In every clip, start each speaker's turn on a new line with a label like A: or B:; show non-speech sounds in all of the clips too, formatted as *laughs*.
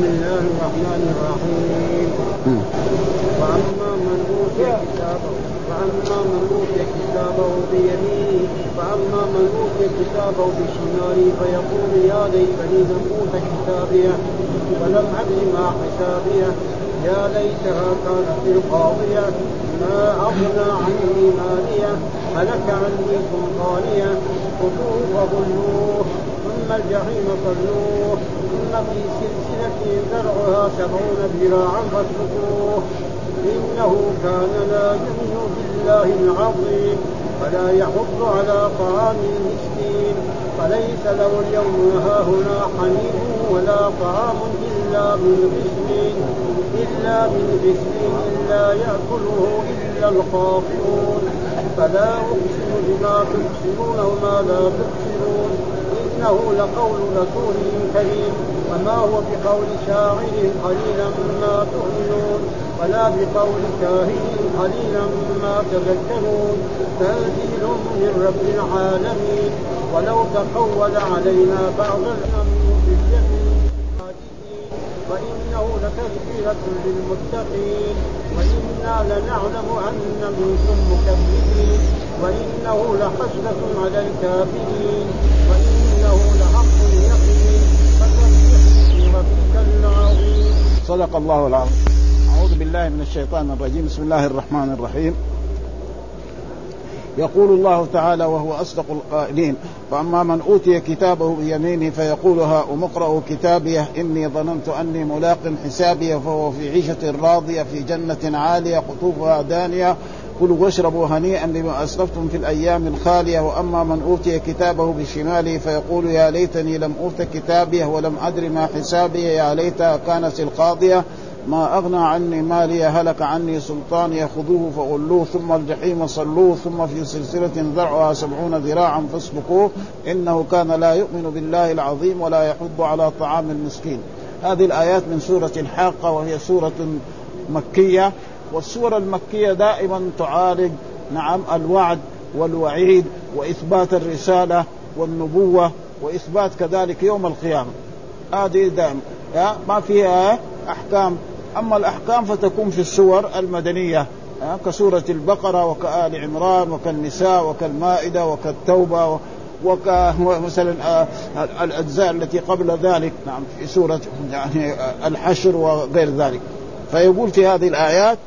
A: بسم الله الرحمن الرحيم. واما من أوتي كتابه واما من أوتي كتابه بيمينه واما من أوتي كتابه بشماله فيقول يا ليتني لم أوت كتابيه ولم ادر ما حسابيه. يا ليتها كانت القاضية ما أغنى عني مالية هلك عني سلطانية. خذوه فغلوه ثم الجحيم صلوه في سلسلة ذرعها سبعون ذراعا فاسلكوه. إنه كان لا يؤمن بالله العظيم ولا يحض على طعام المسكين. فليس له اليوم هاهنا حميم ولا طعام إلا من غسلين إلا من غسلين لا يأكله إلا الخاطئون. فلا أقسم بما تبصرون وما لا تبصرون. إنه لقول رسول كريم. وما هو بقول شاعر قليلا ما تؤمنون ولا بقول كاهن قليلا ما تذكرون. تنزيل من رب العالمين ولو تقول علينا بعض الأمر باليمين وإنه لتذكرة للمتقين. وإنا لنعلم أن منكم مكذبين وإنه لحسرة على الكافرين وإنه لحق اليقين فسبح باسم ربك العظيم
B: صدق الله العظيم. أعوذ بالله من الشيطان الرجيم. بسم الله الرحمن الرحيم. يقول الله تعالى وهو أصدق القائلين فأما من أوتي كتابه بيمينه فيقول هاؤم اقرأوا كتابيه إني ظننت أني ملاق حسابيه فهو في عيشة راضية في جنة عالية قطوفها دانية كلوا واشربوا هنيئا بما اسلفتم في الأيام الخالية وأما من أوتي كتابه بشماله فيقول يا ليتني لم أوت كتابيه ولم أدر ما حسابي يا ليتها كانت القاضية ما أغنى عني مالي هلك عني سلطاني خذوه فغلوه ثم الجحيم صلوه ثم في سلسلة ذرعها سبعون ذراعا فاسلكوه إنه كان لا يؤمن بالله العظيم ولا يحض على طعام المسكين. هذه الآيات من سورة الحاقة وهي سورة مكية. والسورة المكية دائما تعالج نعم الوعد والوعيد وإثبات الرسالة والنبوة وإثبات كذلك يوم القيامة. هذه دائما ما فيها أحكام. أما الأحكام فتكون في السور المدنية. كسورة البقرة وكآل عمران وكالنساء وكالمائدة وكالتوبة وكمثلا آه، الأجزاء التي قبل ذلك. نعم في سورة يعني آه، الحشر وغير ذلك. فيقول في هذه الآيات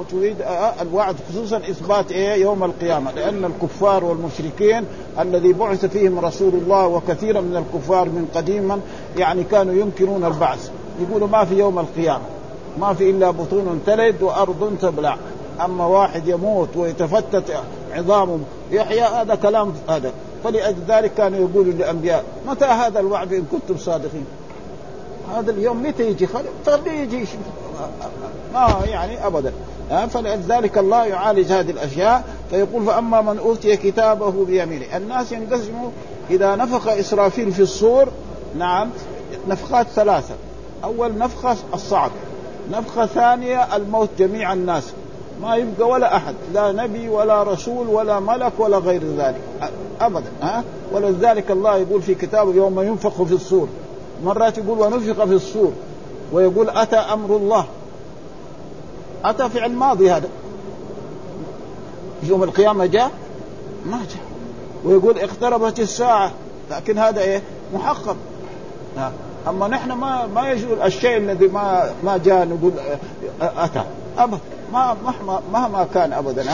B: وتريد الوعد خصوصا إثبات إيه يوم القيامة لأن الكفار والمشركين الذي بعث فيهم رسول الله وكثيرا من الكفار من قديما يعني كانوا ينكرون البعث. يقولوا ما في يوم القيامة ما في إلا بطون تلد وأرض تبلع. أما واحد يموت ويتفتت عظامه يحيى هذا كلام هذا. فلذلك كانوا يقولوا للأنبياء متى هذا الوعد إن كنتم صادقين؟ هذا اليوم متى يجي خليه يجي؟ ما يعني ابدا. فلذلك الله يعالج هذه الأشياء فيقول فأما من أوتي كتابه بيمينه. الناس ينقسموا إذا نفخ إسرافيل في الصور نعم نفخات ثلاثة. أول نفخة الصعق نفخة ثانية الموت جميع الناس. ما يبقى ولا أحد لا نبي ولا رسول ولا ملك ولا غير ذلك. ابدا ها؟ ولذلك الله يقول في كتابه يوم ينفخ في الصور. مرات يقول ونفخ في الصور ويقول أتى أمر الله. أتى فعل ماضي هذا. يوم القيامة جاء ما جاء. ويقول اقتربت الساعة. لكن هذا إيه؟ محقق. أما نحن ما ما يجوز الشيء الذي ما ما جاء نقول أتى. ابدا ما مهما مهما كان ابدا.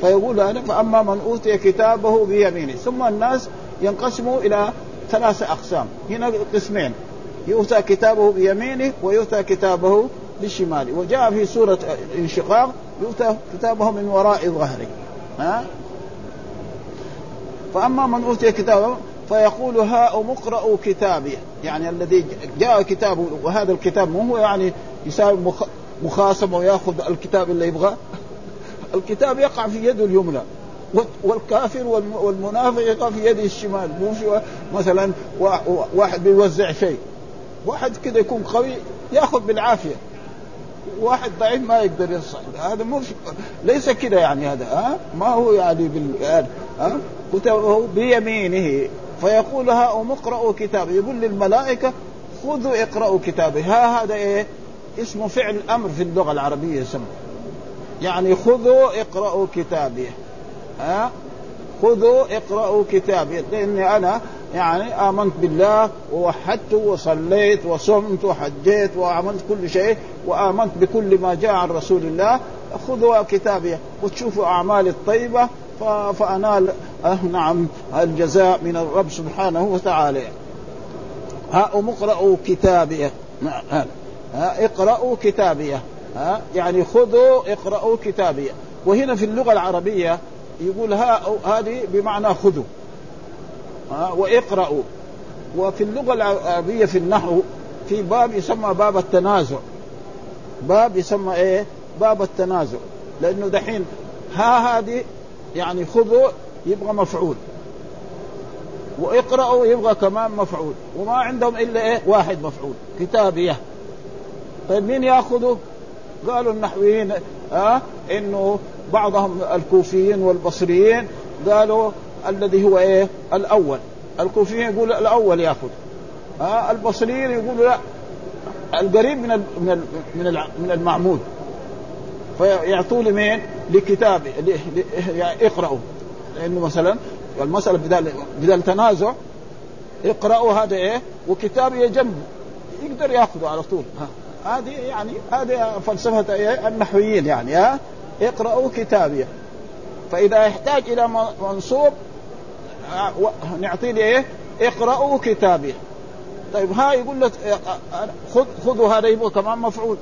B: فيقول هذا فأما من أوتي كتابه بيمينه. ثم الناس ينقسموا إلى ثلاثة أقسام. هنا قسمين. يؤتى كتابه بيمينه ويؤتى كتابه بشماله. وجاء في سورة الانشقاق يؤتى كتابه من وراء ظهره. ها؟ فأما من أوتي كتابه فيقول هاؤم اقرأوا كتابي. يعني الذي جاء كتابه وهذا الكتاب مو هو يعني يساوي مخاصمة ويأخذ الكتاب اللي يبغاه. *laughs* الكتاب يقع في يده اليمنى. والكافر والمنافق يقع في يده الشمال. مو في مثلا واحد بيوزع شيء. واحد كذا يكون قوي ياخذ بالعافية. واحد ضعيف ما يقدر يصل هذا مو ليس كذا يعني هذا ها؟ ما هو يعني بال ها؟ كتبه بيمينه. فيقول هاؤم اقرأوا كتاب يقول للملائكة خذوا اقرأوا كتابي ها هذا إيه؟ اسمه فعل أمر في اللغة العربية يسمى يعني خذوا اقرأوا كتابي ها؟ خذوا اقرأوا كتابي لأني أنا يعني آمنت بالله ووحدت وصليت وصمت وحجيت وعملت كل شيء وآمنت بكل ما جاء عن رسول الله خذوا كتابي وتشوفوا أعمالي الطيبة فأنال. أه نعم الجزاء من الرب سبحانه وتعالى. ها اقرأوا كتابي. ها اقرأوا كتابي. ها يعني خذوا اقرأوا كتابي. وهنا في اللغة العربية يقول ها هذه بمعنى خذوا. واقرأوا. وفي اللغة العربية في النحو في باب يسمى باب التنازع. باب يسمى إيه؟ باب التنازع. لأنه دحين ها هذه يعني خذوا يبغى مفعول. واقرأوا يبغى كمان مفعول. وما عندهم إلا إيه؟ واحد مفعول. كتابية. طيب مين ياخذه؟ قالوا النحويين ها آه إنه بعضهم الكوفيين والبصريين. قالوا الذي هو إيه؟ الأول. الكوفيين يقول الأول يأخذ. ها آه البصريين يقولوا لا. القريب من من من من المعمود. فيعطوا لمين؟ لكتاب يعني اقرأوا. لأنه مثلا المسألة بدال بدال تنازع اقرأوا هذا إيه؟ وكتابي جنبه يقدر يأخذه على طول. هذه يعني هذه فلسفة إيه؟ النحويين يعني ها. اقرأوا كتابي فإذا يحتاج إلى منصوب نعطيه إيه؟ اقرأوا كتابي طيب ها يقول لك خذ خذوا هذا يبغى كمان مفعول.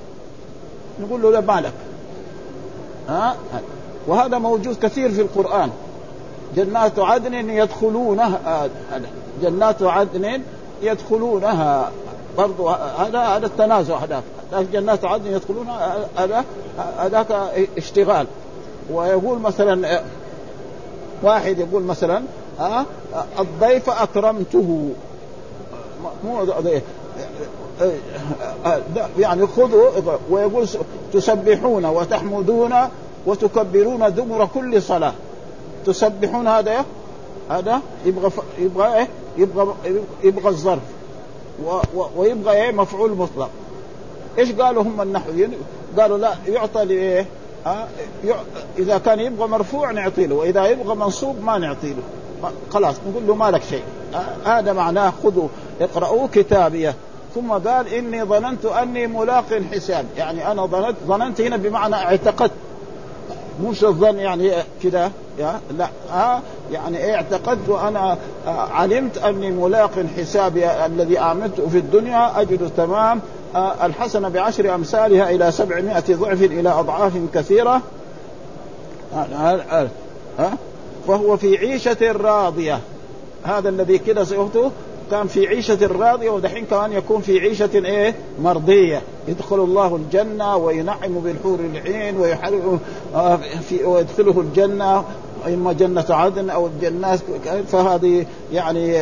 B: نقول له لا مالك ها؟ وهذا موجود كثير في القرآن. جنات عدن يدخلونها جنات عدن يدخلونها. برضو هذا هذا التنازع هذاك. جنات عدن يدخلونها هذا هذاك اشتغال. ويقول مثلا واحد يقول مثلا ها الضيف أكرمته. مو يعني خذوا ويقول تسبحون وتحمدون وتكبرون دبر كل صلاة. تسبحون هذا هذا يبغى يبغى إيه؟ يبغى يبغى الظرف. ويبغى إيه؟ مفعول مطلق. إيش قالوا هم النحويين؟ قالوا لا يعطى لإيه؟ إذا كان يبغى مرفوع نعطي له وإذا يبغى منصوب ما نعطي له. خلاص نقول له ما لك شيء. هذا معناه خذوا اقرأوا كتابيه. ثم قال إني ظننت أني ملاق حساب. يعني أنا ظننت ظننت هنا بمعنى اعتقدت. مش الظن يعني كده لا ها يعني اعتقدت وأنا علمت أني ملاق حسابي الذي اعملته في الدنيا أجد تمام. الحسنه بعشر أمثالها إلى سبعمائة ضعف إلى أضعاف كثيرة. ها فهو في عيشة راضية. هذا الذي كده سيخته كان في عيشة راضية ودحين كمان يكون في عيشة إيه؟ مرضية. يدخل الله الجنة وينعم بالحور العين ويحرم في ويدخله الجنة إما جنة عدن أو الجنات فهذه يعني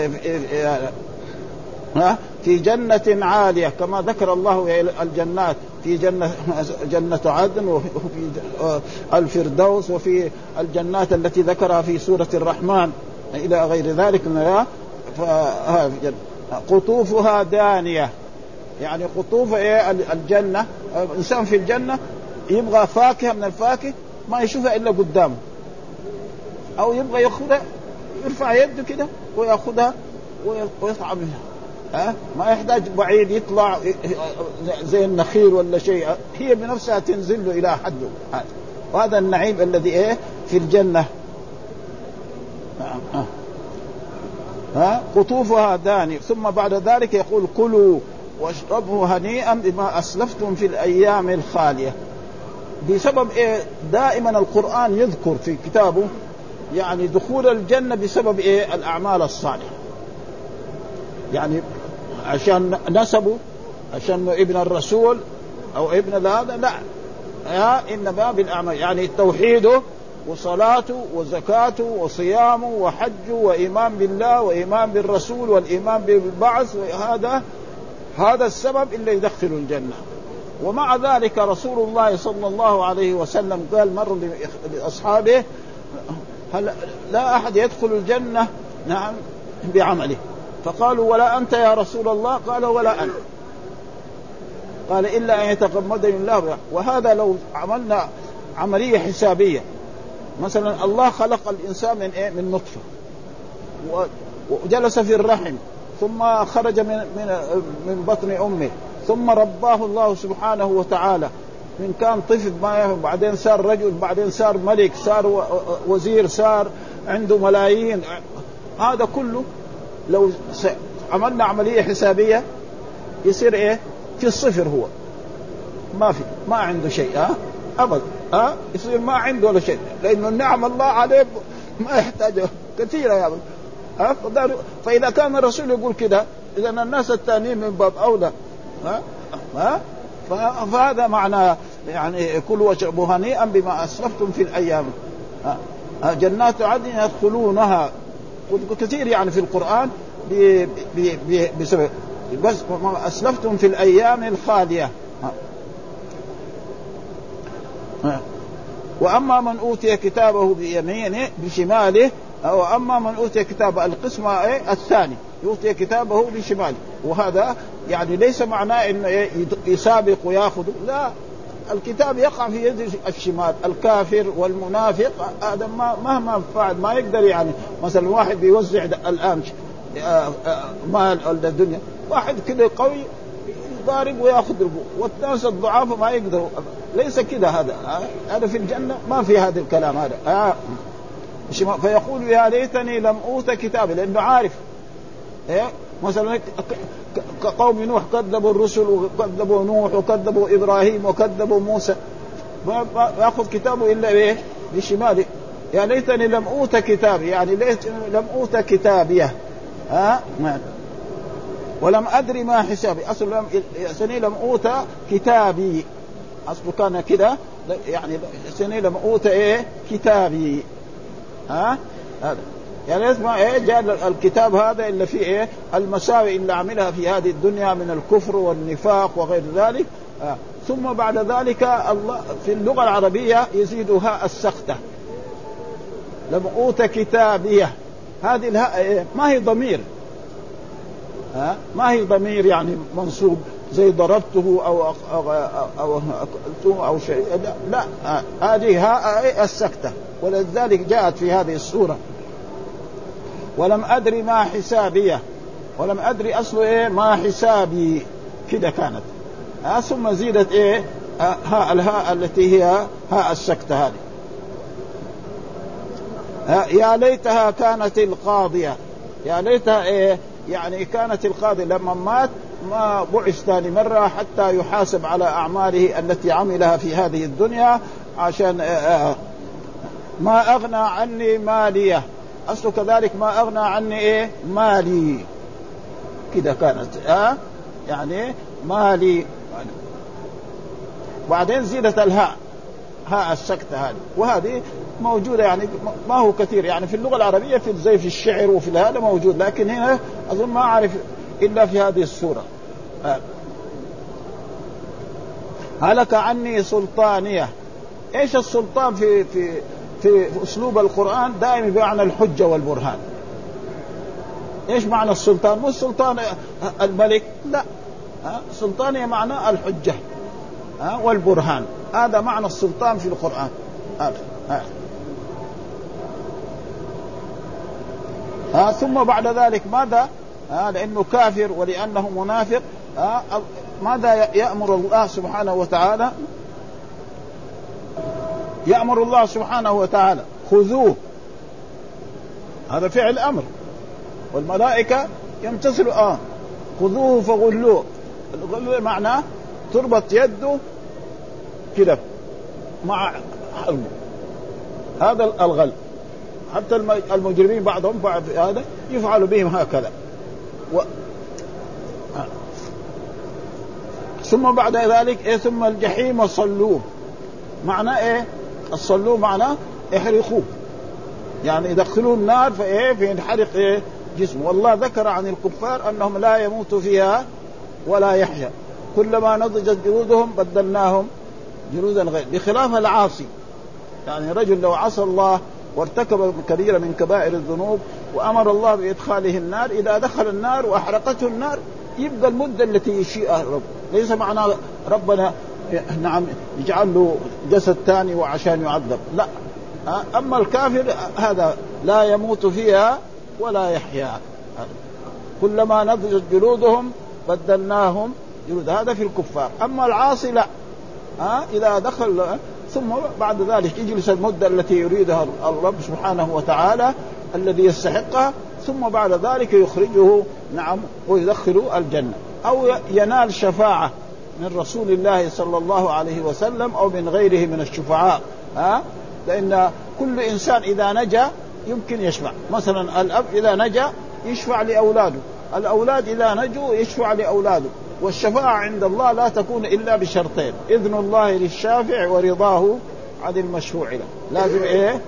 B: ها في جنة عالية كما ذكر الله الجنات في جنة جنة عدن وفي الفردوس وفي الجنات التي ذكرها في سورة الرحمن إلى غير ذلك قطوفها دانية. يعني قطوف إيه؟ الجنة. الإنسان في الجنة يبغى فاكهة من الفاكهة ما يشوفها إلا قدامه. أو يبغى يأخذها يرفع يده كده ويأخذها ويطعم منها ها؟ ما يحتاج بعيد يطلع زي النخيل ولا شيء. هي بنفسها تنزل له إلى حده هذا. وهذا النعيم الذي إيه؟ في الجنة. ها؟ قطوفها داني. ثم بعد ذلك يقول كلوا واشربوا هنيئا بما أسلفتم في الأيام الخالية. بسبب إيه؟ دائما القرآن يذكر في كتابه يعني دخول الجنة بسبب إيه؟ الأعمال الصالحة. يعني عشان نسبه عشان ابن الرسول أو ابن هذا لا. يا إنما بالأعمال. يعني توحيده وصلاته وزكاته وصيامه وحجه وإيمان بالله وإيمان بالرسول والإيمان بالبعث وهذا هذا السبب اللي يدخل الجنة. ومع ذلك رسول الله صلى الله عليه وسلم قال مر لأصحابه هل لا أحد يدخل الجنة؟ نعم بعمله. فقالوا ولا أنت يا رسول الله؟ قال ولا أنا. قال إلا أن يتغمدني الله وهذا لو عملنا عملية حسابية. مثلا الله خلق الإنسان من إيه؟ من نطفة. وجلس في الرحم. ثم خرج من من من بطن أمه. ثم رباه الله سبحانه وتعالى. من كان طفل ما بعدين صار رجل بعدين صار ملك صار وزير صار عنده ملايين. هذا كله لو عملنا عملية حسابية يصير إيه؟ في الصفر هو. ما في ما عنده شيء ها؟ ابدا ها؟ يصير ما عنده ولا شيء. لأنه النعم الله عليه ما يحتاج كثيرة يا ها؟ فإذا كان الرسول يقول كده إذا الناس الثانيين من باب أولى ها؟ ها؟ فهذا معنى يعني كلوا واشربوا هنيئا بما أسلفتم في الأيام جنات عدن يدخلونها. كثير يعني في القرآن بسبب بس ما أسلفتم في الأيام الخالية. وأما من أوتي كتابه بيمينه بشماله أو أما من أوتي كتابه القسم إيه؟ الثاني يؤتي كتابه بشماله. وهذا يعني ليس معناه إنه يسابق وياخذ لا. الكتاب يقع في يد الشمال الكافر والمنافق هذا مهما فعل ما يقدر يعني مثلا واحد بيوزع الآن آه، آه، مال الدنيا واحد كده قوي يضارب وياخذ والناس الضعاف ما يقدروا ليس كده هذا هذا في الجنة ما في هذا الكلام هذا آه. فيقول يا ليتني لم أوت كتابي لأنه عارف إيه؟ مثلا قوم نوح كذبوا الرسل وكذبوا نوح وكذبوا إبراهيم وكذبوا موسى. ما ياخذ كتابه إلا بايه؟ بشماله. يا ليتني لم أوت كتابي. يعني ليتني لم أوت كتابيه ها؟ ولم أدري ما حسابي. أصل لم سني لم أوت كتابي. اصله كان كده. يعني سني لم أوت إيه؟ كتابي. ها؟ هذا. يعني اسمع إيه جاء الكتاب هذا الا فيه إيه المساوئ اللي عملها في هذه الدنيا من الكفر والنفاق وغير ذلك آه. ثم بعد ذلك الله في اللغة العربية يزيدها السخته لم أوت كتابيه هذه الهاء إيه؟ ما هي ضمير ها آه. ما هي ضمير يعني منصوب زي ضربته أو أو أو, أو, أو شيء لا. آه. هذه هاء إيه؟ السكته ولذلك جاءت في هذه السورة ولم أدري ما حسابيه ولم أدري أصل إيه ما حسابي. كده كانت. ها ثم زيدت إيه؟ ها الهاء التي هي هاء السكتة هذه. يا ليتها كانت القاضية. يا ليتها إيه؟ يعني كانت القاضية. لما مات ما بعث ثاني مرة حتى يحاسب على أعماله التي عملها في هذه الدنيا عشان ما أغنى عني مالية. اصله كذلك ما أغنى عني إيه؟ مالي. كده كانت ها؟ أه؟ يعني مالي. بعدين زيدت الهاء هاء السكتة هذه. وهذه موجودة يعني ما هو كثير. يعني في اللغة العربية في زي في الشعر وفي هذا موجود لكن هنا أظن ما أعرف إلا في هذه السورة هلك عني سلطانية. إيش السلطان في في في أسلوب القرآن دائما بمعنى الحجة والبرهان. إيش معنى السلطان؟ مو السلطان الملك لا. سلطان معنى الحجة والبرهان. هذا معنى السلطان في القرآن. هذا ها. ثم بعد ذلك ماذا؟ ها؟ لأنه كافر ولأنه منافق ها؟ ماذا يأمر الله سبحانه وتعالى؟ يأمر الله سبحانه وتعالى. خذوه. هذا فعل أمر. والملائكة يمتثلوا آه خذوه فغلوه. الغلو معناه تربط يده كده مع حلمه هذا الغل. حتى المجرمين بعضهم بعد هذا يفعل بهم هكذا. و... ثم بعد ذلك إيه؟ ثم الجحيم صلوه. معناه إيه؟ الصلوا معناه احرقوه. يعني يدخلوه النار فإيه فينحرق إيه جسمه. والله ذكر عن الكفار أنهم لا يموت فيها ولا يحيا. كلما نضجت جلودهم بدلناهم جلودا غير بخلاف العاصي. يعني رجل لو عصى الله وارتكب كبيرة من كبائر الذنوب وأمر الله بإدخاله النار إذا دخل النار وأحرقته النار يبقى المدة التي يشيئها رب ليس معنى ربنا نعم يجعل له جسد ثاني وعشان يعذب. لا. أما الكافر هذا لا يموت فيها ولا يحيا. كلما نضجت جلودهم بدلناهم جلود. هذا في الكفار. أما العاصي لا. ها إذا دخل ثم بعد ذلك يجلس المدة التي يريدها الرب سبحانه وتعالى الذي يستحقها ثم بعد ذلك يخرجه نعم ويدخله الجنة. أو ينال شفاعة. من رسول الله صلى الله عليه وسلم أو من غيره من الشفعاء. ها؟ لأن كل إنسان إذا نجا يمكن يشفع. مثلا الأب إذا نجا يشفع لأولاده. الأولاد إذا نجوا يشفع لأولاده. والشفاعة عند الله لا تكون إلا بشرطين. إذن الله للشافع ورضاه عن المشفوع له. لازم إيه؟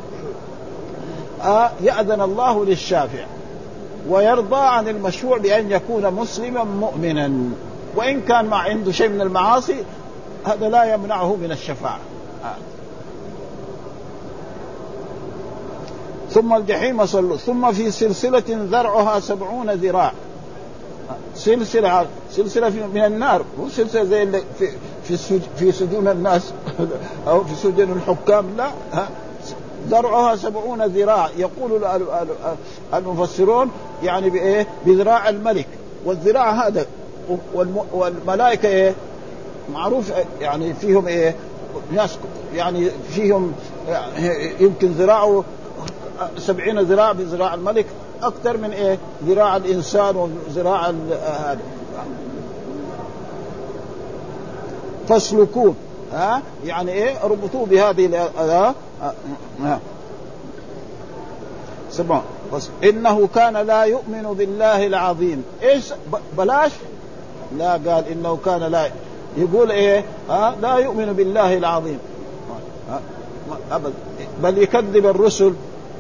B: آه يأذن الله للشافع ويرضى عن المشفوع بأن يكون مسلما مؤمنا. وإن كان مع عنده شيء من المعاصي هذا لا يمنعه من الشفاعة. آه. ثم الجحيم صلوا. ثم في سلسلة ذرعها سبعون ذراع. سلسلة سلسلة من النار. مو سلسلة زي اللي في في في سجون الناس *laughs* أو في سجون الحكام لا. ها؟ ذرعها سبعون ذراع. يقول المفسرون يعني بإيه؟ بذراع الملك. والذراع هذا والملائكة إيه؟ معروف يعني فيهم إيه؟ ناس يعني فيهم يمكن ذراعه سبعين ذراع بذراع الملك أكثر من إيه؟ ذراع الإنسان وذراع هذا. فاسلكوه. ها؟ يعني إيه؟ ربطوه بهذه ها. سبعون بس إنه كان لا يؤمن بالله العظيم. إيش؟ بلاش. لا قال إنه كان لا. يقول إيه؟ ها؟ لا يؤمن بالله العظيم. ابدا بل يكذب الرسل.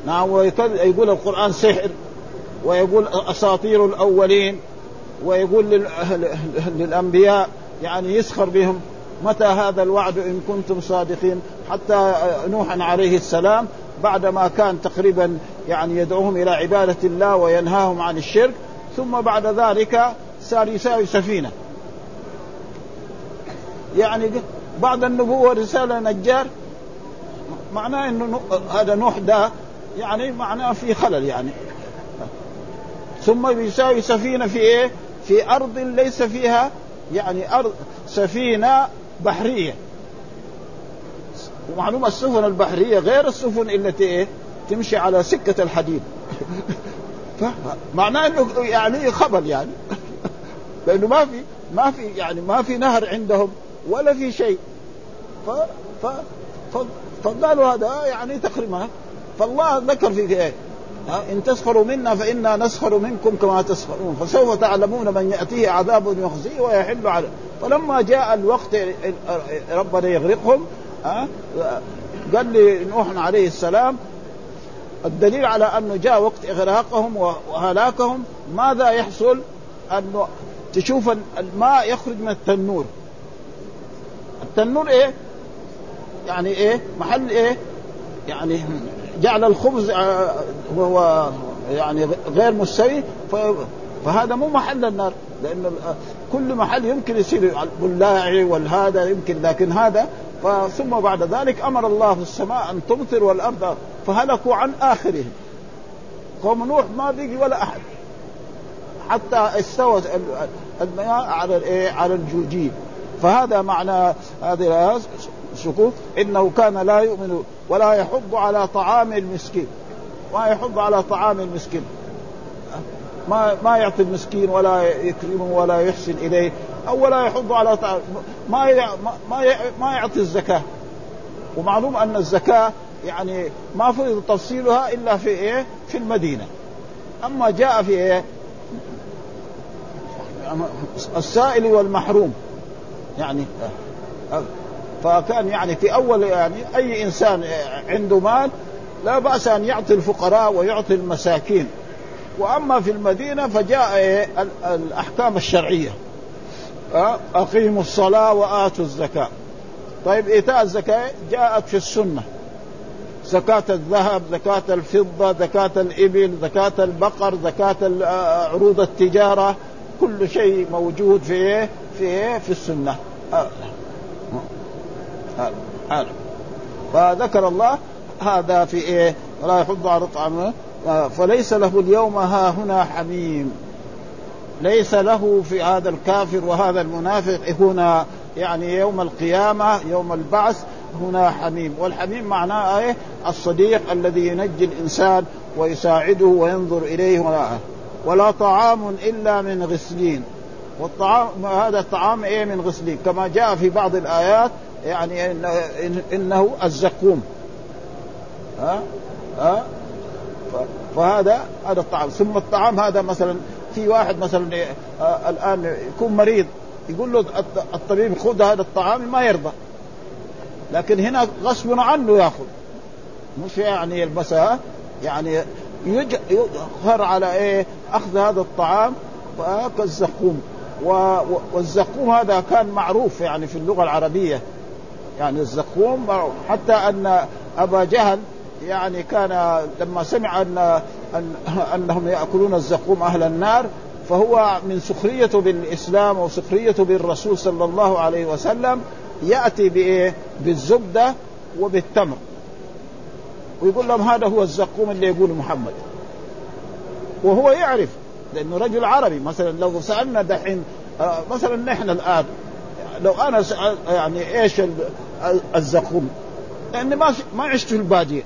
B: نعم ويقول القرآن سحر ويقول أساطير الأولين ويقول للأنبياء يعني يسخر بهم. متى هذا الوعد إن كنتم صادقين؟ حتى نوح عليه السلام بعدما كان تقريبا يعني يدعوهم إلى عبادة الله وينهاهم عن الشرك ثم بعد ذلك صار يساوي سفينة. يعني بعد النبوة رسالة نجار معناه إنه هذا نوح ده يعني معناه في خلل يعني. ثم يساوي سفينة في إيه؟ في أرض ليس فيها يعني أرض سفينة بحرية. ومعلومة السفن البحرية غير السفن التي إيه؟ تمشي على سكة الحديد. *laughs* معناه إنه يعني خبل يعني. *laughs* لأنه ما في ما في يعني ما في نهر عندهم ولا في شيء. ف ف فقالوا هذا يعني تقريبا فالله ذكر في إيه إن تسخروا منا فإنا نسخر منكم كما تسخرون. فسوف تعلمون من يأتيه عذاب يخزيه ويحل عليه. فلما جاء الوقت ربنا يغرقهم قال لي نوح عليه السلام الدليل على أنه جاء وقت إغراقهم وهلاكهم ماذا يحصل؟ أنه تشوف الماء يخرج من التنور. التنور إيه؟ يعني إيه؟ محل إيه؟ يعني جعل الخبز آه، وهو يعني غير مستوي فهذا مو محل النار لأن كل محل يمكن يصير البلاعي والهذا يمكن لكن هذا ثم بعد ذلك أمر الله في السماء أن تمطر والأرض فهلكوا عن آخرهم. قوم نوح ما بقي ولا أحد. حتى استوت المياه على الإيه؟ على الجوجين فهذا معنى هذه الشكوك إنه كان لا يؤمن ولا يحض على طعام المسكين. ما يحض على طعام المسكين. ما ما يعطي المسكين ولا يكرمه ولا يحسن إليه أو ولا يحض على طعام ما ما ما يعطي الزكاة. ومعلوم أن الزكاة يعني ما فرض تفصيلها إلا في إيه؟ في المدينة. أما جاء في إيه؟ السائل والمحروم. يعني فكان يعني في أول يعني أي إنسان عنده مال لا بأس أن يعطي الفقراء ويعطي المساكين. وأما في المدينة فجاء الأحكام الشرعية. أقيموا الصلاة وآتوا الزكاة. طيب إيتاء الزكاة جاءت في السنة. زكاة الذهب زكاة الفضة زكاة الإبل زكاة البقر زكاة عروض التجارة. كل شيء موجود في في في السنة. هذا هذا فذكر الله هذا في إيه؟ ولا يحض على طعامه فليس له اليوم ها هنا حميم. ليس له في هذا الكافر وهذا المنافق هنا يعني يوم القيامة يوم البعث هنا حميم. والحميم معناه إيه؟ الصديق الذي ينجي الإنسان ويساعده وينظر إليه ولا, ولا طعام إلا من غسلين. والطعام هذا الطعام إيه من غسلين؟ كما جاء في بعض الآيات يعني إنه الزقوم. ها؟ ها؟ فهذا هذا الطعام. ثم الطعام هذا مثلا في واحد مثلا آه الآن يكون مريض يقول له الطبيب خذ هذا الطعام ما يرضى. لكن هنا غصب عنه ياخذ. مش يعني يلبسها يعني يجهر على إيه؟ أخذ هذا الطعام كالزقوم. والزقوم هذا كان معروف يعني في اللغة العربية. يعني الزقوم معروف حتى أن أبا جهل يعني كان لما سمع ان, أن أنهم يأكلون الزقوم أهل النار فهو من سخريته بالإسلام وسخريته بالرسول صلى الله عليه وسلم يأتي بإيه؟ بالزبدة وبالتمر. ويقول لهم هذا هو الزقوم اللي يقول محمد. وهو يعرف لأنه رجل عربي. مثلا لو سألنا دحين آه، مثلا نحن الآن لو أنا سأل يعني إيش الزقوم؟ لأني ما ما عشت في البادية.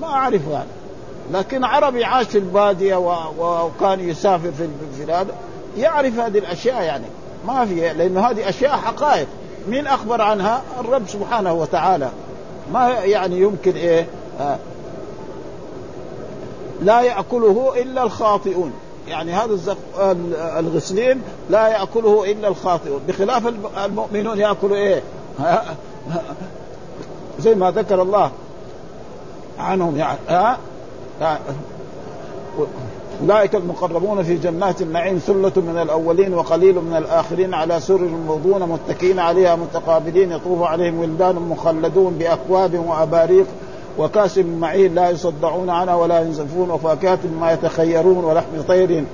B: ما اعرفه يعني. لكن عربي عاش في البادية وكان يسافر في البلاد يعرف هذه الأشياء يعني. ما في لأنه هذه أشياء حقائق. مين أخبر عنها؟ الرب سبحانه وتعالى. ما يعني يمكن إيه؟ آه. لا يأكله إلا الخاطئون. يعني هذا الغسلين لا يأكله إلا الخاطئون. بخلاف المؤمنون يأكلوا إيه؟ *laughs* زي ما ذكر الله عنهم يعني ها أولئك المقربون في جنات النعيم ثلة من الأولين وقليل من الآخرين على سرر موضون متكئين عليها متقابلين يطوف عليهم ولدان مخلدون بأكواب وأباريق وكأس من معين لا يصدعون عنها ولا ينزفون وفاكهة مما يتخيرون ولحم طير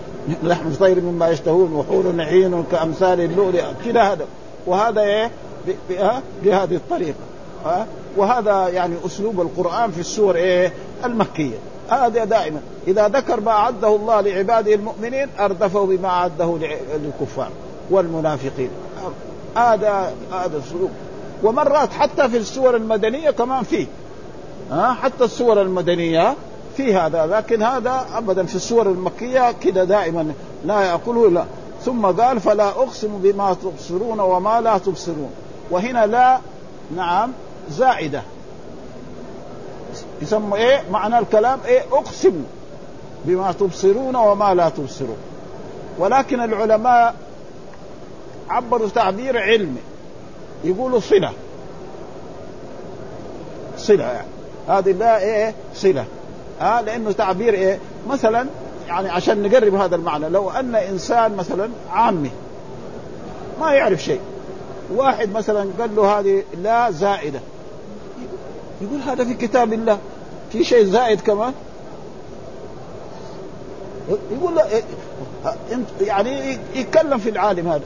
B: لحم طير مما يشتهون وحور عين كأمثال اللؤلؤ. كذا هذا. وهذا إيه؟ بهذه الطريقة. وهذا يعني أسلوب القرآن في السور إيه؟ المكية. هذا دائما. إذا ذكر ما أعده الله لعباده المؤمنين اردفه بما أعده للكفار والمنافقين. هذا هذا السلوك. ومرات حتى في السور المدنية كمان فيه. ها؟ حتى السور المدنية في هذا. لكن هذا ابدا في السور المكية كده دائما لا يأكله لا ثم قال فلا أقسم بما تبصرون وما لا تبصرون. وهنا لا نعم زائدة. يسمى إيه؟ معنى الكلام إيه؟ أقسم بما تبصرون وما لا تبصرون. ولكن العلماء عبروا تعبير علمي يقولوا صلة. صلة يعني. هذه لا إيه؟ صلة. ها؟ آه لأنه تعبير إيه؟ مثلا يعني عشان نقرب هذا المعنى. لو أن إنسان مثلا عامي ما يعرف شيء. واحد مثلا قال له هذه لا زائدة. يقول هذا في كتاب الله. في شيء زائد كمان. يقول لا يعني يتكلم في العالم هذا.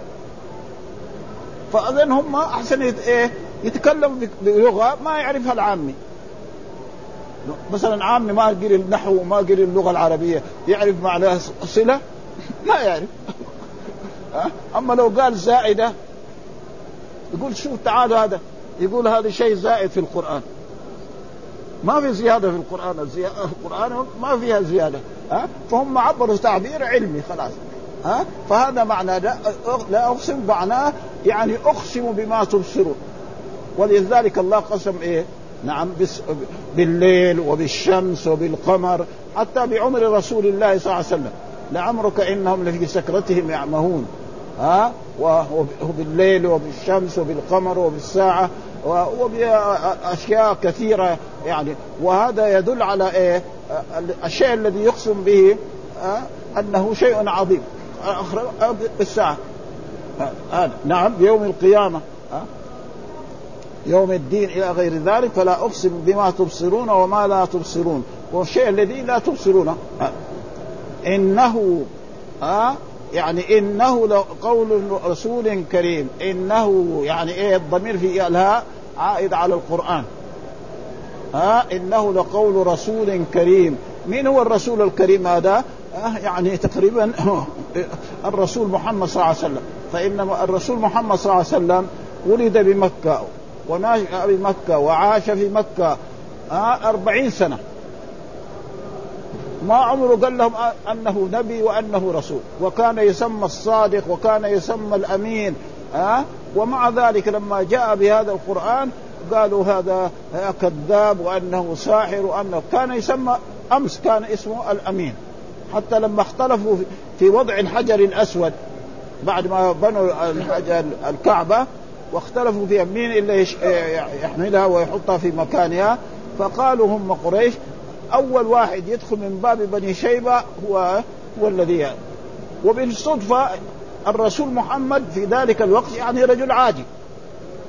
B: فأذن هم أحسن إيه يتكلم بلغة ما يعرفها العامي. مثلا عامي ما قري النحو وما قري اللغة العربية يعرف معناها صلة؟ ما يعرف. *laughs* أما لو قال زائدة يقول شوف تعالوا هذا. يقول هذا شيء زائد في القرآن. ما في زيادة في القرآن. القرآن ما فيها زيادة. ها؟ فهم عبروا تعبير علمي خلاص. ها؟ فهذا معنى لا, لا أقسم معناه يعني أقسم بما تبصرون. ولذلك الله قسم إيه؟ نعم بالليل وبالشمس وبالقمر حتى بعمر رسول الله صلى الله عليه وسلم. لعمرك إنهم لفي سكرتهم يعمهون. ها؟ وبالليل وبالشمس وبالقمر وبالساعة. وبأشياء كثيرة يعني. وهذا يدل على إيه؟ الشيء الذي يقسم به أنه شيء عظيم. بالساعة. هذا نعم بيوم القيامة. يوم الدين إلى غير ذلك فلا أقسم بما تبصرون وما لا تبصرون. والشيء الذي لا تبصرونه ها يعني إنه لقول رسول كريم. إنه يعني إيه الضمير في الهاء؟ عائد على القرآن. ها؟ إنه لقول رسول كريم. من هو الرسول الكريم هذا؟ آه يعني تقريبا *laughs* الرسول محمد صلى الله عليه وسلم. فإن الرسول محمد صلى الله عليه وسلم ولد بمكة ونشأ بمكة وعاش في مكة آه أربعين سنة. ما عمره قال لهم أنه نبي وأنه رسول. وكان يسمى الصادق وكان يسمى الأمين آه ومع ذلك لما جاء بهذا القرآن قالوا هذا كذاب وأنه ساحر وأنه كان يسمى أمس كان اسمه الأمين. حتى لما اختلفوا في وضع الحجر الأسود بعد ما بنوا الحجر الكعبة واختلفوا فيها مين اللي يحملها ويحطها في مكانها فقالوا هم قريش أول واحد يدخل من باب بني شيبة هو هو الذي يعني. وبالصدفه الرسول محمد في ذلك الوقت يعني رجل عادي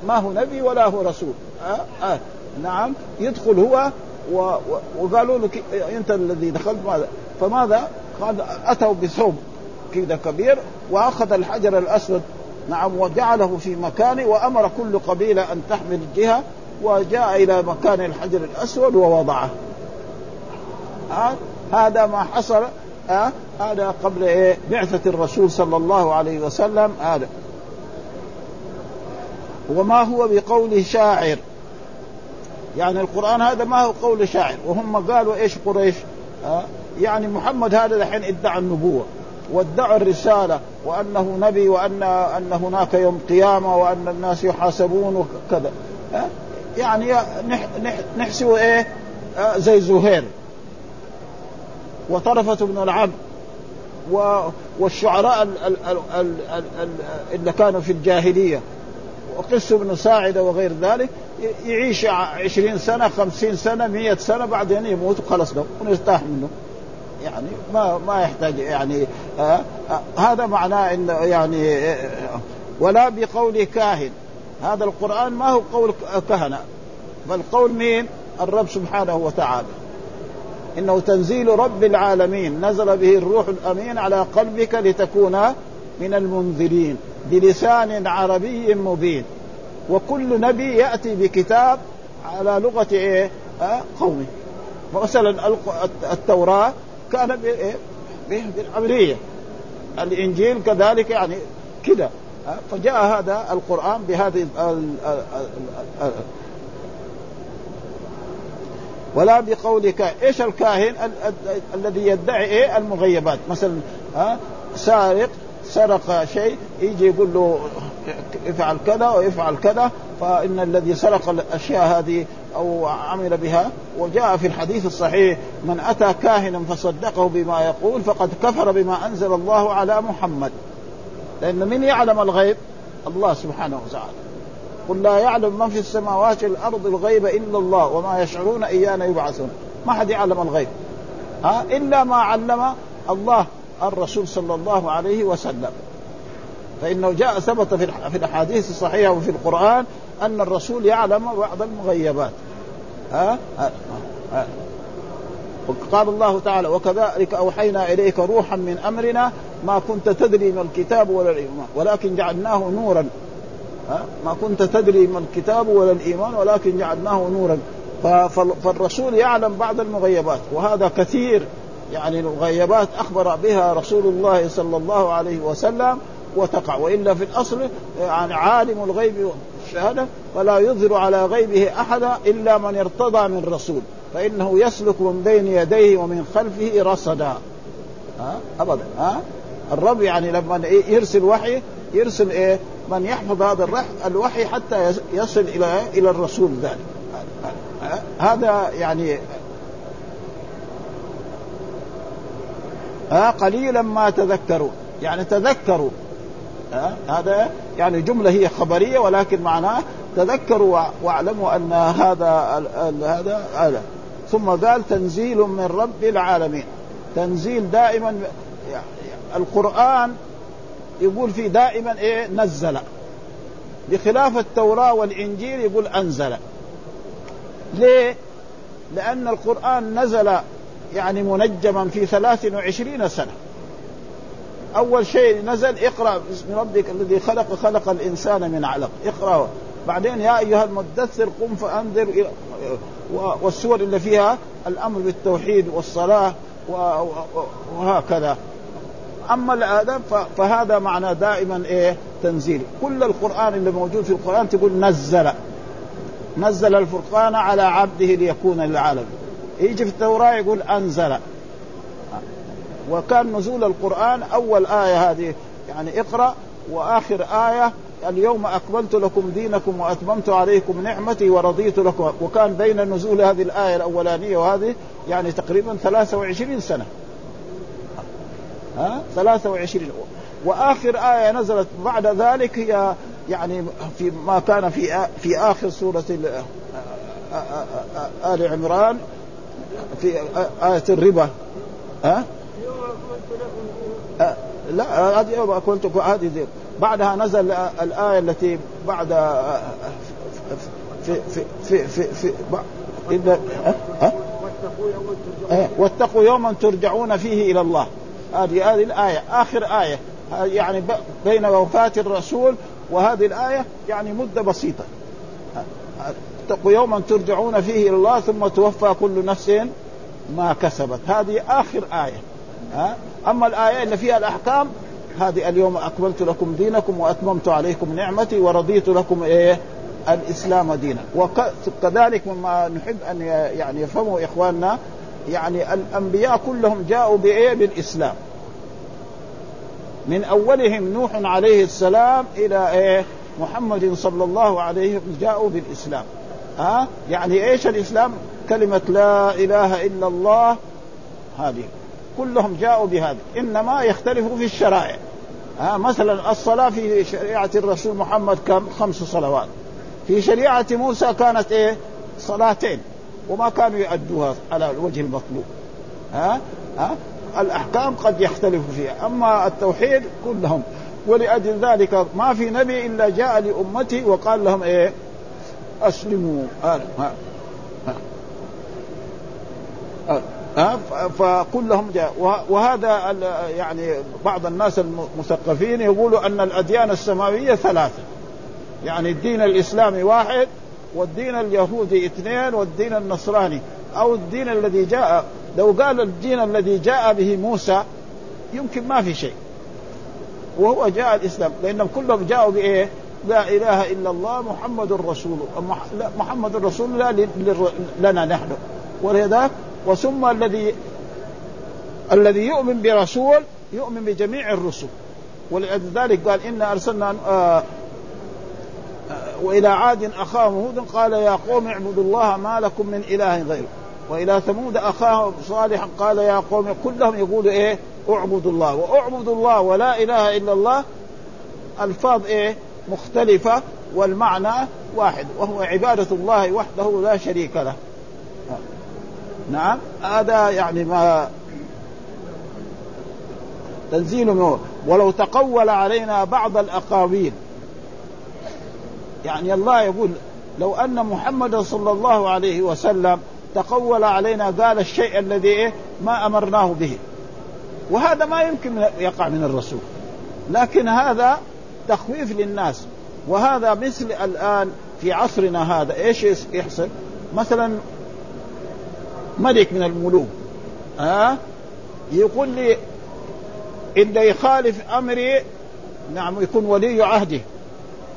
B: ما هو نبي ولا هو رسول. آه آه. نعم يدخل هو و... وقالوا له أنت الذي دخلت ماذا؟ فماذا؟ قال أتوا بثوب كذا كبير وأخذ الحجر الأسود. نعم وجعله في مكانه وأمر كل قبيلة أن تحمل جهه وجاء إلى مكان الحجر الأسود ووضعه. آه هذا ما حصل آه هذا قبل إيه؟ بعثة الرسول صلى الله عليه وسلم هذا. وما هو بقول شاعر. يعني القرآن هذا ما هو قول شاعر. وهم قالوا إيش قريش؟ آه يعني محمد هذا الحين ادعى النبوة وادعى الرسالة وأنه نبي وأن أن هناك يوم قيامة وأن الناس يحاسبون وكذا. آه يعني نحسب إيه؟ آه زي زهير. وطرفة بن العبد والشعراء اللي كانوا في الجاهلية. وقس بن ساعدة وغير ذلك يعيش عشرين سنة خمسين سنة مية سنة بعدين يموت وخلص له ونرتاح منه. يعني ما ما يحتاج يعني آه آه هذا معناه انه يعني آه ولا بقول كاهن. هذا القرآن ما هو قول كهنة بل قول مين؟ الرب سبحانه وتعالى. إنه تنزيل رب العالمين. نزل به الروح الأمين على قلبك لتكون من المنذرين بلسان عربي مبين. وكل نبي يأتي بكتاب على لغة إيه؟ آه قومه. مثلا التوراة كان بالعبرية. الإنجيل كذلك يعني كده. فجاء هذا القرآن بهذه ولا بقولك إيش الكاهن الذي يدعي إيه؟ المغيبات. مثلا ها سارق سرق شيء يجي يقول له افعل كذا وافعل كذا فإن الذي سرق الأشياء هذه أو عمل بها وجاء في الحديث الصحيح من أتى كاهنا فصدقه بما يقول فقد كفر بما أنزل الله على محمد. لأن من يعلم الغيب؟ الله سبحانه وتعالى. قل لا يعلم من في السماوات والأرض الغيب إلا الله وما يشعرون إيانا يبعثون. ما حد يعلم الغيب. ها؟ إلا ما علم الله الرسول صلى الله عليه وسلم. فإنه جاء ثبت في الأحاديث الصحيحة وفي القرآن أن الرسول يعلم بعض المغيبات. ها, ها؟ ها؟ وقال الله تعالى وكذلك أوحينا إليك روحا من أمرنا ما كنت تدري ما الكتاب ولا الايمان ولكن جعلناه نورا ما كنت تدري ما الكتاب ولا الإيمان ولكن جعلناه نورا. فالرسول يعلم بعض المغيبات وهذا كثير. يعني المغيبات أخبر بها رسول الله صلى الله عليه وسلم وتقع. وإلا في الأصل يعني عالم الغيب والشهادة فلا يظهر على غيبه احدا إلا من ارتضى من رسول فإنه يسلك من بين يديه ومن خلفه رصدا. ها؟ ابدا ها؟ الرب يعني لما يرسل وحي يرسل إيه؟ من يحفظ هذا الوحي حتى يصل إلى إلى الرسول ذلك. هذا يعني ها؟ قليلا ما تذكروا. يعني تذكروا. ها؟ هذا يعني جملة هي خبرية ولكن معناه تذكروا واعلموا أن هذا هذا هذا. ثم قال تنزيل من رب العالمين. تنزيل دائما القرآن يقول فيه دائما إيه؟ نزل. بخلاف التوراة والإنجيل يقول أنزل. ليه؟ لأن القرآن نزل يعني منجما في ثلاث وعشرين سنة. أول شيء نزل اقرأ باسم ربك الذي خلق خلق الإنسان من علق. اقرأ. بعدين يا أيها المدثر قم فأنذر والسور اللي فيها الأمر بالتوحيد والصلاة وهكذا. أما الادب فهذا معنى دائما إيه؟ تنزيل. كل القرآن اللي موجود في القرآن تقول نزل. نزل الفرقان على عبده ليكون للعالم يجي في التوراة يقول أنزل. وكان نزول القرآن أول آية هذه. يعني اقرأ وآخر آية اليوم أكملت لكم دينكم وأتممت عليكم نعمتي ورضيت لكم. وكان بين نزول هذه الآية الأولانية وهذه يعني تقريبا 23 سنة. ها؟ 23 وآخر آية نزلت بعد ذلك هي يعني في ما كان في في آخر سورة ال عمران في آية الربا. ها؟ لا هذه يوم اكلت هذه بعدها نزل الآية التي بعد في في في في, في إذا ها؟ واتقوا يوما ترجعون فيه إلى الله. هذه هذه الآية آخر آية يعني بين وفاة الرسول وهذه الآية يعني مدة بسيطة. اتقوا يوما ترجعون فيه إلى الله ثم توفى كل نفس ما كسبت. هذه آخر آية. أما الآية اللي فيها الأحكام هذه اليوم أكملت لكم دينكم وأتممت عليكم نعمتي ورضيت لكم إيه؟ الإسلام دينا. وكذلك مما نحب أن يعني يفهموا إخواننا يعني الأنبياء كلهم جاءوا بإيه؟ بالإسلام. من أولهم نوح عليه السلام إلى إيه؟ محمد صلى الله عليه وسلم جاءوا بالإسلام. ها؟ يعني إيش الإسلام؟ كلمة لا إله إلا الله هذه كلهم جاءوا بهذا، إنما يختلفوا في الشرائع. ها مثلا الصلاة في شريعة الرسول محمد كم؟ خمس صلوات. في شريعة موسى كانت إيه؟ صلاتين. وما كانوا يؤدوها على الوجه المطلوب. ها؟ ها؟ الأحكام قد يختلف فيها أما التوحيد كلهم. ولأجل ذلك ما في نبي إلا جاء لامته وقال لهم إيه؟ أسلموا. ها؟ ها؟ ها, ها؟ فكلهم جاء. وهذا يعني بعض الناس المثقفين يقولوا أن الأديان السماوية ثلاثة. يعني الدين الإسلامي واحد والدين اليهودي اثنين والدين النصراني. أو الدين الذي جاء لو قال الدين الذي جاء به موسى يمكن ما في شيء. وهو جاء الإسلام. لأنهم كلهم جاءوا بإيه؟ لا إله إلا الله محمد رسول محمد رسول الله لنا نحن. ولذلك وثم الذي الذي يؤمن برسول يؤمن بجميع الرسل. ولذلك قال إنا أرسلنا وإلى عاد اخاهم هود قال يا قوم اعبدوا الله ما لكم من إله غيره. وإلى ثمود اخاهم صالحا قال يا قوم كلهم يقولوا إيه؟ اعبدوا الله. واعبدوا الله ولا إله إلا الله. ألفاظ إيه؟ مختلفة والمعنى واحد وهو عبادة الله وحده لا شريك له. نعم هذا يعني ما تنزيل منه ولو تقول علينا بعض الأقاويل. يعني الله يقول لو أن محمدا صلى الله عليه وسلم تقول علينا قال الشيء الذي إيه؟ ما أمرناه به. وهذا ما يمكن يقع من الرسول. لكن هذا تخويف للناس. وهذا مثل الآن في عصرنا هذا. إيش يحصل؟ مثلا ملك من الملوك ها؟ يقول لي إذا يخالف أمري نعم يكون ولي عهده.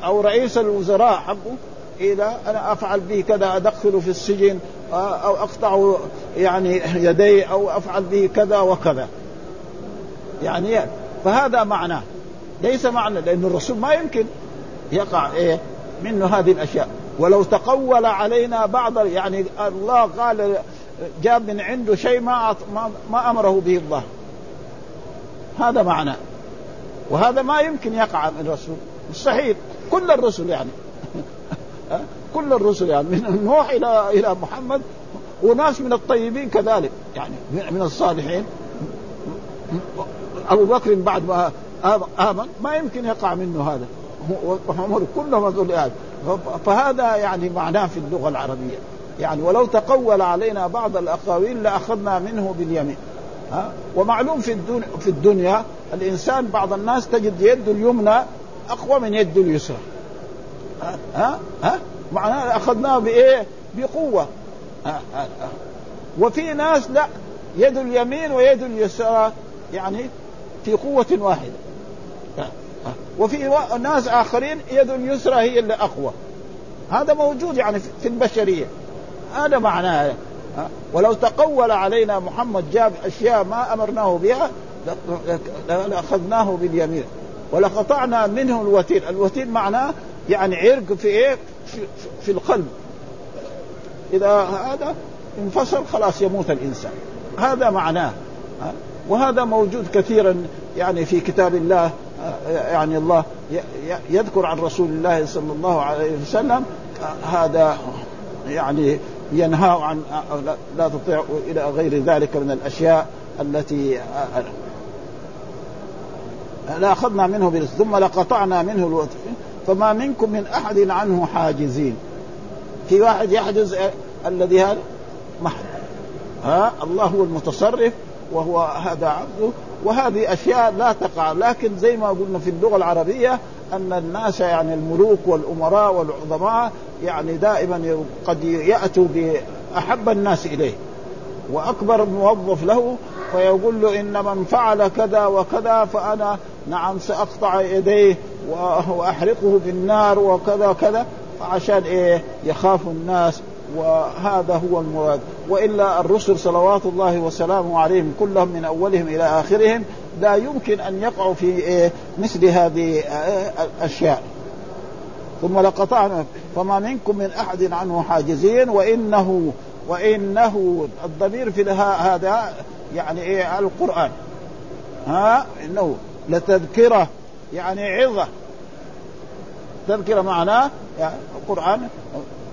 B: أو رئيس الوزراء حقه إذا أنا أفعل به كذا أدخله في السجن أو أقطع يعني يديه أو أفعل به كذا وكذا. يعني فهذا معناه ليس معنى لأن الرسول ما يمكن يقع إيه؟ منه هذه الأشياء. ولو تقول علينا بعض يعني الله قال جاب من عنده شيء ما ما أمره به الله. هذا معناه وهذا ما يمكن يقع من الرسول. مستحيل. كل الرسل يعني. *laughs* كل الرسل يعني. من نوح إلى إلى محمد وناس من الطيبين كذلك. يعني من الصالحين. أبو بكر بعد ما آمن ما يمكن يقع منه هذا. وعمر كلهم ذريات فهذا يعني معناه في اللغة العربية. يعني ولو تقول علينا بعض الأقاويل لأخذنا منه باليمين. ها ومعلوم في الدنيا في الدنيا الإنسان بعض الناس تجد يده اليمنى اقوى من يده اليسرى ها ها؟ معناه اخذناه بايه؟ بقوه ها ها ها. وفي ناس لا يد اليمين ويد اليسرى يعني في قوة واحدة وفي ناس آخرين يد اليسرى هي اللي أقوى هذا موجود يعني في البشرية هذا معناه ولو تقول علينا محمد جاب أشياء ما أمرناه بها لأخذناه باليمين ولقطعنا منه الوتين. الوتين معناه يعني عرق في إيه؟ في, في القلب. إذا هذا انفصل خلاص يموت الإنسان. هذا معناه. وهذا موجود كثيرا يعني في كتاب الله يعني الله يذكر عن رسول الله صلى الله عليه وسلم هذا يعني ينهى عن لا تطيع إلى غير ذلك من الأشياء التي لا أخذنا منه برس ثم لقطعنا منه الوتر. فما منكم من أحد عنه حاجزين. في واحد يحجز الذي هذا؟ محد ها؟ الله هو المتصرف وهو هذا عبده. وهذه أشياء لا تقع. لكن زي ما قلنا في اللغة العربية أن الناس يعني الملوك والأمراء والعظماء يعني دائما قد يأتوا بأحب الناس إليه. وأكبر موظف له فيقول له إن من فعل كذا وكذا فأنا نعم سأقطع يديه وأحرقه بالنار وكذا كذا عشان إيه؟ يخاف الناس وهذا هو المراد. وإلا الرسل صلوات الله وسلامه عليهم كلهم من أولهم إلى آخرهم لا يمكن أن يقعوا في إيه؟ مثل هذه الأشياء. ثم لقطعنا فما منكم من أحد عنه حاجزين وانه وإنه الضمير في هذا يعني إيه؟ القرآن. ها؟ إنه لتذكرة يعني عظة. تذكرة معناه يعني القرآن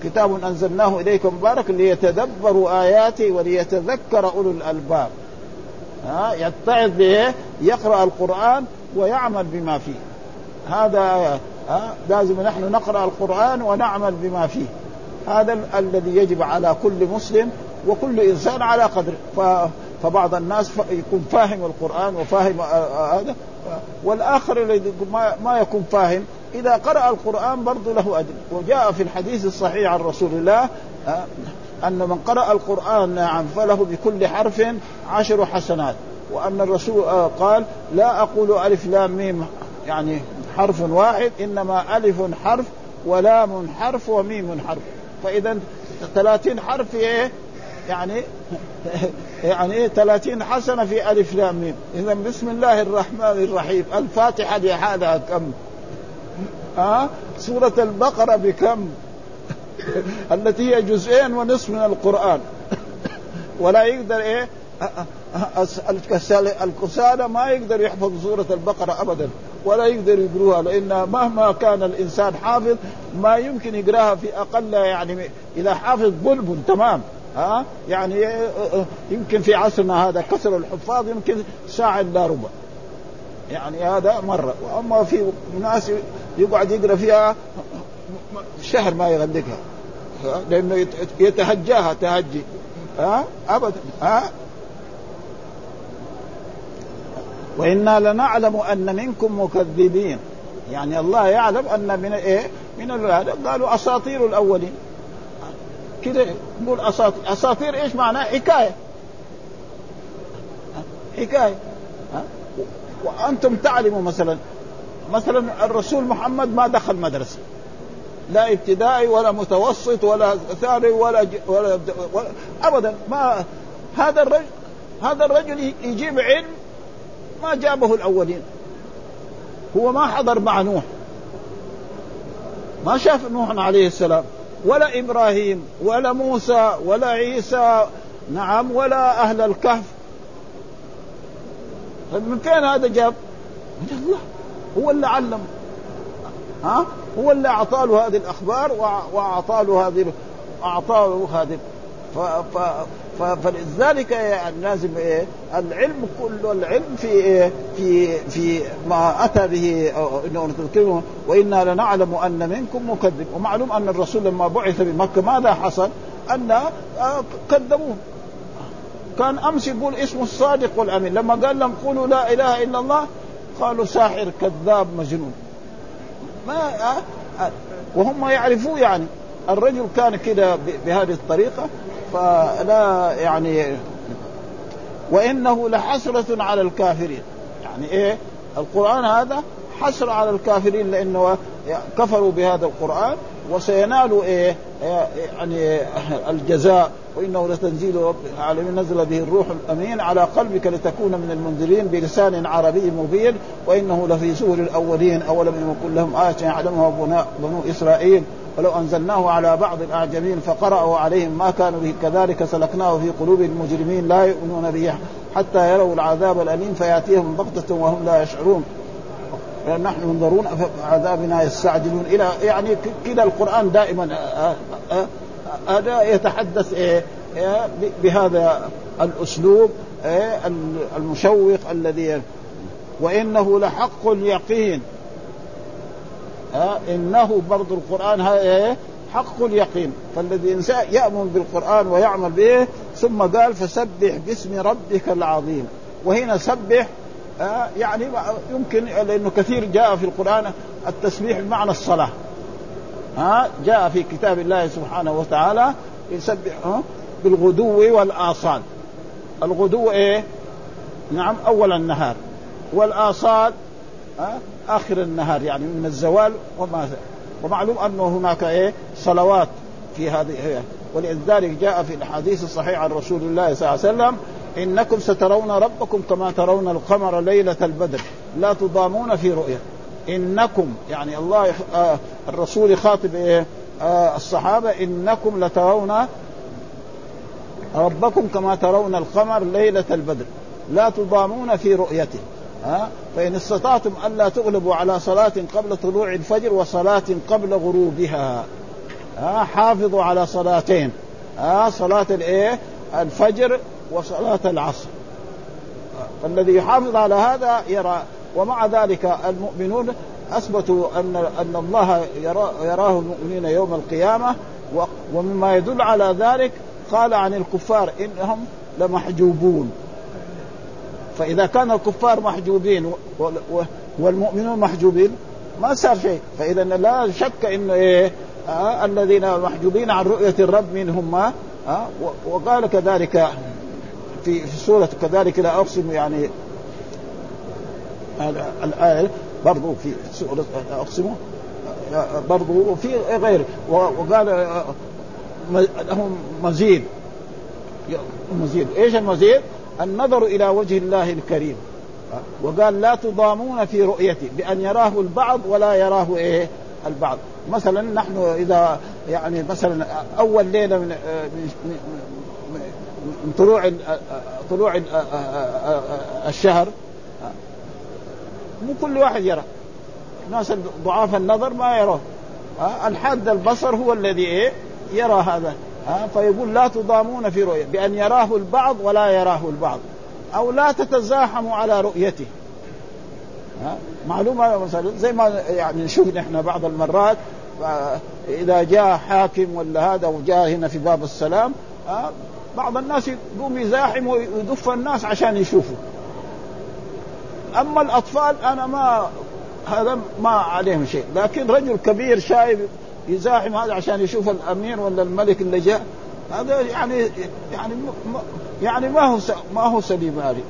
B: كتاب أنزلناه اليكم مبارك ليتدبروا اياته وليتذكر أولو الألباب. ها يتعظ به يقرأ القرآن ويعمل بما فيه. هذا ها لازم نحن نقرأ القرآن ونعمل بما فيه. هذا الذي يجب على كل مسلم وكل إنسان على قدر. فبعض الناس يكون فاهم القرآن وفاهم هذا. والآخر الذي ما يكون فاهم إذا قرأ القرآن برضه له أجر وجاء في الحديث الصحيح عن رسول الله آه، أن من قرأ القرآن نعم فله بكل حرف عشر حسنات. وأن الرسول آه، قال لا أقول ألف لام ميم يعني حرف واحد إنما ألف حرف ولام حرف وميم حرف. فإذا ثلاثين حرف إيه؟ يعني يعني إيه 30 حسنة في ألف لام ميم. اذا بسم الله الرحمن الرحيم. الفاتحة لهذا كم؟ ها سورة البقرة بكم؟ *laughs* التي هي جزئين ونصف من القرآن. ولا يقدر إيه الكسالى ما يقدر يحفظ سورة البقرة أبدا ولا يقدر يقروها لأن مهما كان الإنسان حافظ ما يمكن يقراها في أقل يعني إذا حافظ بلبل تمام. ها؟ يعني يمكن في عصرنا هذا كسر الحفاظ يمكن ساعة إلا ربع. يعني هذا مرة. وأما في ناس يقعد يقرأ فيها شهر ما يغلقها. لأنه يتهجاها تهجي. ها؟ أبدا. ها؟ وإنا لنعلم أن منكم مكذبين. يعني الله يعلم أن من إيه؟ من هذا قالوا أساطير الأولين. كده نقول أساطير. أساطير إيش معناه؟ حكاية. حكاية. ها؟ وأنتم تعلموا مثلا مثلا الرسول محمد ما دخل مدرسة. لا ابتدائي ولا متوسط ولا ثانوي ولا, ولا, ولا ابدا. ما هذا الرجل هذا الرجل يجيب علم ما جابه الأولين. هو ما حضر مع نوح. ما شاف نوح عليه السلام. ولا إبراهيم ولا موسى ولا عيسى نعم ولا أهل الكهف طيب من فين هذا جاب؟ من الله هو اللي علم ها هو اللي اعطى له هذه الأخبار واعطى له هذه اعطى له هذه. فلذلك يعني لازم إيه العلم كله العلم في إيه في في ما أتى به إنه وإنا لنعلم أن منكم مكذب. ومعلوم أن الرسول لما بعث بمكة ماذا حصل؟ أن آه، كذبوه. كان أمس يقول اسمه الصادق والأمين. لما قال لهم قولوا لا إله إلا الله قالوا ساحر كذاب مجنون. ما آه، آه، وهم يعرفوه يعني. الرجل كان كده بهذه الطريقة فلا يعني وإنه لحسرة على الكافرين. يعني إيه؟ القرآن هذا حسره على الكافرين لأنه كفروا بهذا القرآن وسينالوا إيه؟ يعني الجزاء وإنه لتنزيل رب العالمين نزل به الروح الأمين على قلبك لتكون من المنذرين بلسان عربي مبين وإنه لفي سور الأولين أولم يكن لهم آية يعلمها بنو إسرائيل. ولو أنزلناه على بعض الأعجمين فقرأوا عليهم ما كانوا به كذلك سلكناه في قلوب المجرمين لا يؤمنون به حتى يروا العذاب الأليم فيأتيهم بغتة وهم لا يشعرون. نحن منظرون عذابنا يستعجلون. إلى يعني كذا القرآن دائما هذا يتحدث إيه بهذا الأسلوب المشوق الذي وإنه لحق اليقين. إنه برضو القرآن إيه؟ حق اليقين. فالذي يأمن بالقرآن ويعمل به ثم قال فسبح باسم ربك العظيم. وهنا سبح يعني يمكن لأنه كثير جاء في القرآن التسبيح بمعنى الصلاة. ها جاء في كتاب الله سبحانه وتعالى يسبح بالغدو والآصال. الغدو إيه؟ نعم أول النهار. والآصال آخر النهار يعني من الزوال وما ومعلوم أنه هناك إيه؟ صلوات في هذه ولذلك جاء في الاحاديث الصحيحه عن رسول الله صلى الله عليه وسلم إنكم سترون ربكم كما ترون القمر ليلة البدر لا تضامون في رؤية. إنكم يعني الله آه الرسول يخاطب إيه؟ آه الصحابة إنكم لترون ربكم كما ترون القمر ليلة البدر لا تضامون في رؤيته. ها؟ فإن استطعتم ألا تغلبوا على صلاة قبل طلوع الفجر وصلاة قبل غروبها. ها؟ حافظوا على صلاتين. ها؟ صلاة الإيه؟ الفجر وصلاة العصر. فالذي يحافظ على هذا يرى ومع ذلك المؤمنون أثبتوا أن أن الله يرى يراه المؤمنين يوم القيامة ومما يدل على ذلك قال عن الكفار إنهم لمحجوبون. فإذا كان الكفار محجوبين والمؤمنون محجوبين ما صار شيء. فإذا لا شك انه إيه آه الذين محجوبين عن رؤية الرب منهم آه وقال كذلك في في سورة كذلك لا أقسم يعني الآية برضو في سورة لا أقسم برضو وفي غير. وقال آه، لهم مزيد. مزيد. إيش المزيد؟ النظر إلى وجه الله الكريم. وقال لا تضامون في رؤيته بأن يراه البعض ولا يراه إيه؟ البعض. مثلا نحن إذا يعني مثلا أول ليلة من من طلوع طلوع الشهر مو كل واحد يرى. ناس ضعاف النظر ما يراه. الحاد البصر هو الذي إيه؟ يرى هذا. ها فيقول لا تضامون في رؤية بأن يراه البعض ولا يراه البعض أو لا تتزاحموا على رؤيته. ها معلومة مثلا زي ما يعني نشوف نحن بعض المرات إذا جاء حاكم ولا هذا وجاء هنا في باب السلام ها بعض الناس يقوم يزاحم ويدف الناس عشان يشوفوا أما الأطفال أنا ما هذا ما عليهم شيء لكن رجل كبير شايف يزاحم هذا عشان يشوف الأمير ولا الملك اللي جاء. هذا يعني يعني يعني ما هو ما هو سليم هذه.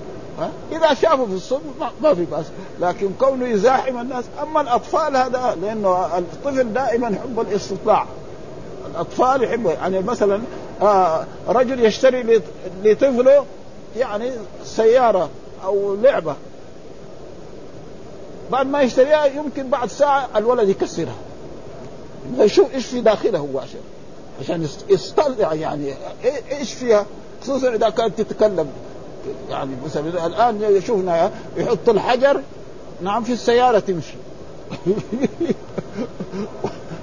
B: إذا شافوا في الصبح ما في بأس. لكن كونه يزاحم الناس أما الأطفال هذا لأنه الطفل دائما يحب الاستطلاع. الأطفال يحبوا يعني مثلا آه رجل يشتري لطفله يعني سيارة أو لعبة. بعد ما يشتريها يمكن بعد ساعة الولد يكسرها. يشوف إيش في داخلها هو عشان عشان يستطلع يعني. إيش فيها؟ خصوصا إذا كانت تتكلم. يعني مثلا الآن شفنا يحط الحجر نعم في السيارة تمشي.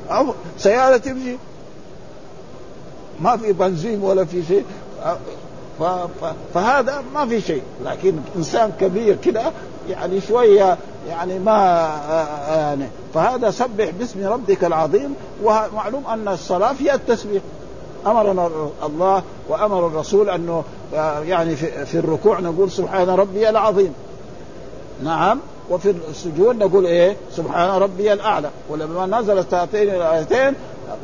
B: *laughs* سيارة تمشي. ما في بنزين ولا في شيء. فهذا ما في شيء. لكن إنسان كبير كده يعني شوية يعني ما يعني فهذا سبح باسم ربك العظيم ومعلوم أن الصلاة فيها التسبيح. أمرنا الله وأمر الرسول أنه يعني في الركوع نقول سبحان ربي العظيم. نعم وفي السجود نقول إيه؟ سبحان ربي الأعلى. ولما نزلت هاتين الآيتين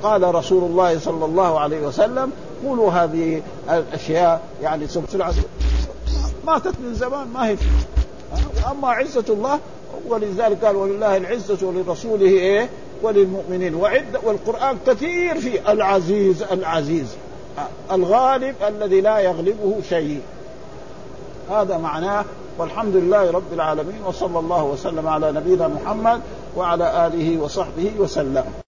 B: قال رسول الله صلى الله عليه وسلم قولوا هذه الأشياء يعني سبحان ماتت من زمان ما هي أما عزة الله ولذلك قال ولله العزة ولرسوله إيه؟ وللمؤمنين. وعد والقرآن كثير في العزيز العزيز. الغالب الذي لا يغلبه شيء. هذا معناه والحمد لله رب العالمين وصلى الله وسلم على نبينا محمد وعلى آله وصحبه وسلم.